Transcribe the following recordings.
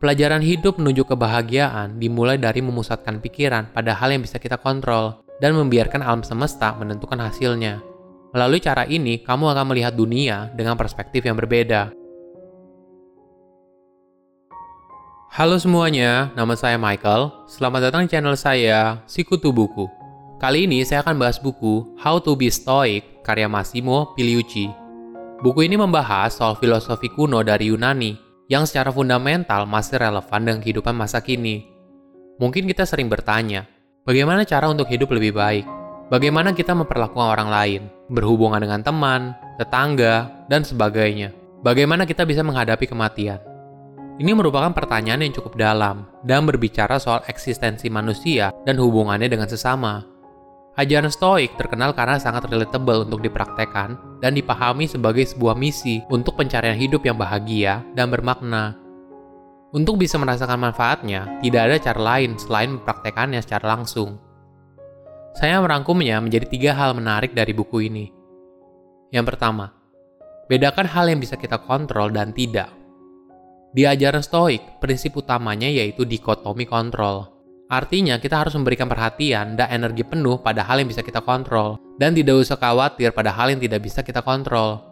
Pelajaran hidup menuju kebahagiaan dimulai dari memusatkan pikiran pada hal yang bisa kita kontrol dan membiarkan alam semesta menentukan hasilnya. Melalui cara ini, kamu akan melihat dunia dengan perspektif yang berbeda. Halo semuanya, nama saya Michael. Selamat datang di channel saya, Sikutu Buku. Kali ini saya akan bahas buku How to be Stoic karya Massimo Pigliucci. Buku ini membahas soal filosofi kuno dari Yunani yang secara fundamental masih relevan dengan kehidupan masa kini. Mungkin kita sering bertanya, bagaimana cara untuk hidup lebih baik? Bagaimana kita memperlakukan orang lain, berhubungan dengan teman, tetangga, dan sebagainya? Bagaimana kita bisa menghadapi kematian? Ini merupakan pertanyaan yang cukup dalam dan berbicara soal eksistensi manusia dan hubungannya dengan sesama. Ajaran Stoik terkenal karena sangat relatable untuk dipraktekkan dan dipahami sebagai sebuah misi untuk pencarian hidup yang bahagia dan bermakna. Untuk bisa merasakan manfaatnya, tidak ada cara lain selain mempraktekannya secara langsung. Saya merangkumnya menjadi tiga hal menarik dari buku ini. Yang pertama, bedakan hal yang bisa kita kontrol dan tidak. Di ajaran Stoik, prinsip utamanya yaitu dikotomi kontrol Artinya, kita harus memberikan perhatian dan energi penuh pada hal yang bisa kita kontrol, dan tidak usah khawatir pada hal yang tidak bisa kita kontrol.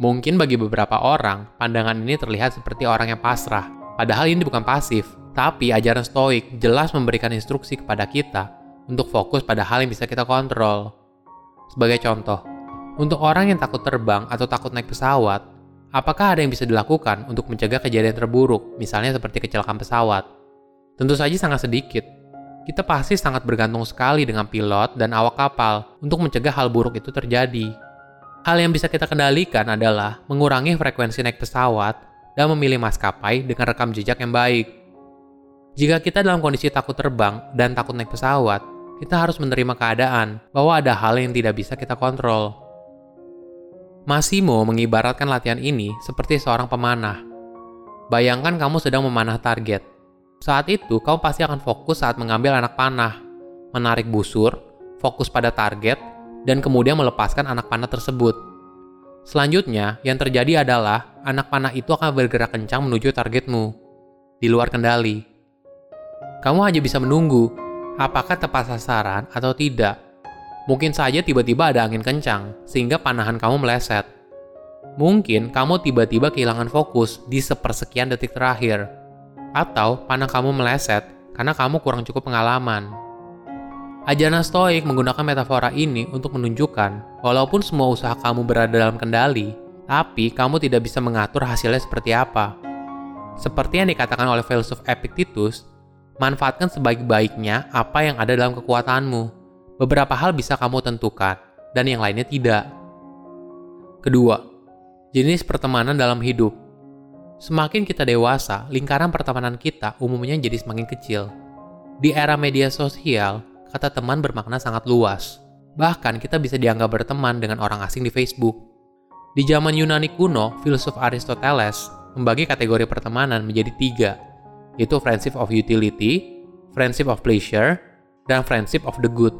Mungkin bagi beberapa orang, pandangan ini terlihat seperti orang yang pasrah, padahal ini bukan pasif, tapi ajaran stoik jelas memberikan instruksi kepada kita untuk fokus pada hal yang bisa kita kontrol. Sebagai contoh, untuk orang yang takut terbang atau takut naik pesawat, apakah ada yang bisa dilakukan untuk mencegah kejadian terburuk, misalnya seperti kecelakaan pesawat? Tentu saja sangat sedikit. Kita pasti sangat bergantung sekali dengan pilot dan awak kapal untuk mencegah hal buruk itu terjadi. Hal yang bisa kita kendalikan adalah mengurangi frekuensi naik pesawat dan memilih maskapai dengan rekam jejak yang baik. Jika kita dalam kondisi takut terbang dan takut naik pesawat, kita harus menerima keadaan bahwa ada hal yang tidak bisa kita kontrol. Massimo mengibaratkan latihan ini seperti seorang pemanah. Bayangkan kamu sedang memanah target saat itu, kau pasti akan fokus saat mengambil anak panah, menarik busur, fokus pada target, dan kemudian melepaskan anak panah tersebut. Selanjutnya, yang terjadi adalah anak panah itu akan bergerak kencang menuju targetmu, di luar kendali. Kamu hanya bisa menunggu apakah tepat sasaran atau tidak. Mungkin saja tiba-tiba ada angin kencang, sehingga panahan kamu meleset. Mungkin kamu tiba-tiba kehilangan fokus di sepersekian detik terakhir atau panah kamu meleset karena kamu kurang cukup pengalaman. Ajaran Stoik menggunakan metafora ini untuk menunjukkan walaupun semua usaha kamu berada dalam kendali, tapi kamu tidak bisa mengatur hasilnya seperti apa. Seperti yang dikatakan oleh filsuf Epictetus, manfaatkan sebaik-baiknya apa yang ada dalam kekuatanmu. Beberapa hal bisa kamu tentukan, dan yang lainnya tidak. Kedua, jenis pertemanan dalam hidup. Semakin kita dewasa, lingkaran pertemanan kita umumnya jadi semakin kecil. Di era media sosial, kata teman bermakna sangat luas. Bahkan kita bisa dianggap berteman dengan orang asing di Facebook. Di zaman Yunani kuno, filsuf Aristoteles membagi kategori pertemanan menjadi tiga, yaitu friendship of utility, friendship of pleasure, dan friendship of the good.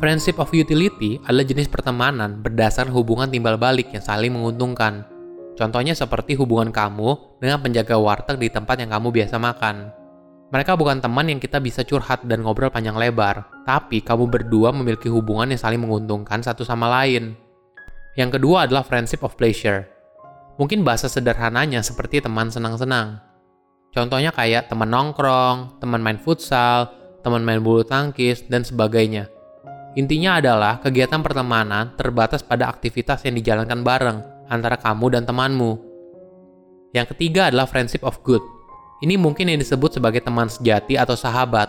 Friendship of utility adalah jenis pertemanan berdasarkan hubungan timbal balik yang saling menguntungkan – Contohnya seperti hubungan kamu dengan penjaga warteg di tempat yang kamu biasa makan. Mereka bukan teman yang kita bisa curhat dan ngobrol panjang lebar, tapi kamu berdua memiliki hubungan yang saling menguntungkan satu sama lain. Yang kedua adalah friendship of pleasure. Mungkin bahasa sederhananya seperti teman senang-senang. Contohnya kayak teman nongkrong, teman main futsal, teman main bulu tangkis, dan sebagainya. Intinya adalah kegiatan pertemanan terbatas pada aktivitas yang dijalankan bareng, antara kamu dan temanmu. Yang ketiga adalah friendship of good. Ini mungkin yang disebut sebagai teman sejati atau sahabat.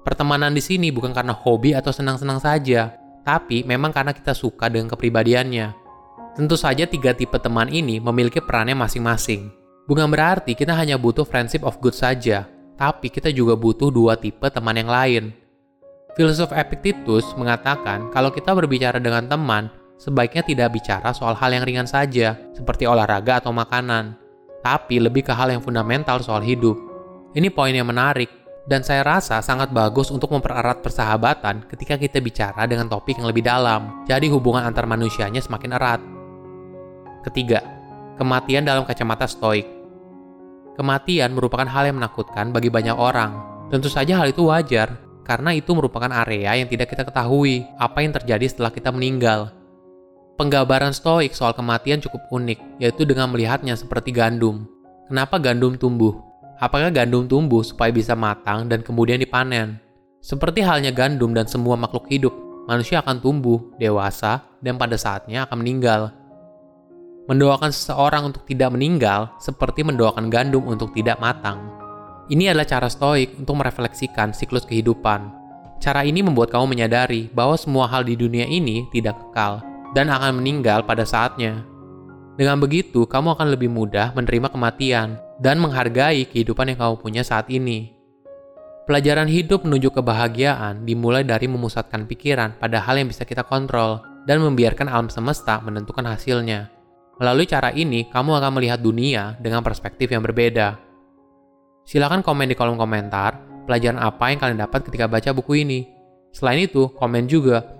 Pertemanan di sini bukan karena hobi atau senang-senang saja, tapi memang karena kita suka dengan kepribadiannya. Tentu saja tiga tipe teman ini memiliki perannya masing-masing. Bukan berarti kita hanya butuh friendship of good saja, tapi kita juga butuh dua tipe teman yang lain. Filosof Epictetus mengatakan kalau kita berbicara dengan teman, sebaiknya tidak bicara soal hal yang ringan saja, seperti olahraga atau makanan, tapi lebih ke hal yang fundamental soal hidup. Ini poin yang menarik, dan saya rasa sangat bagus untuk mempererat persahabatan ketika kita bicara dengan topik yang lebih dalam, jadi hubungan antar manusianya semakin erat. Ketiga, kematian dalam kacamata stoik. Kematian merupakan hal yang menakutkan bagi banyak orang. Tentu saja hal itu wajar, karena itu merupakan area yang tidak kita ketahui apa yang terjadi setelah kita meninggal. Penggambaran stoik soal kematian cukup unik, yaitu dengan melihatnya seperti gandum. Kenapa gandum tumbuh? Apakah gandum tumbuh supaya bisa matang dan kemudian dipanen? Seperti halnya gandum dan semua makhluk hidup, manusia akan tumbuh, dewasa, dan pada saatnya akan meninggal. Mendoakan seseorang untuk tidak meninggal seperti mendoakan gandum untuk tidak matang. Ini adalah cara stoik untuk merefleksikan siklus kehidupan. Cara ini membuat kamu menyadari bahwa semua hal di dunia ini tidak kekal dan akan meninggal pada saatnya. Dengan begitu, kamu akan lebih mudah menerima kematian dan menghargai kehidupan yang kamu punya saat ini. Pelajaran hidup menuju kebahagiaan dimulai dari memusatkan pikiran pada hal yang bisa kita kontrol dan membiarkan alam semesta menentukan hasilnya. Melalui cara ini, kamu akan melihat dunia dengan perspektif yang berbeda. Silahkan komen di kolom komentar pelajaran apa yang kalian dapat ketika baca buku ini. Selain itu, komen juga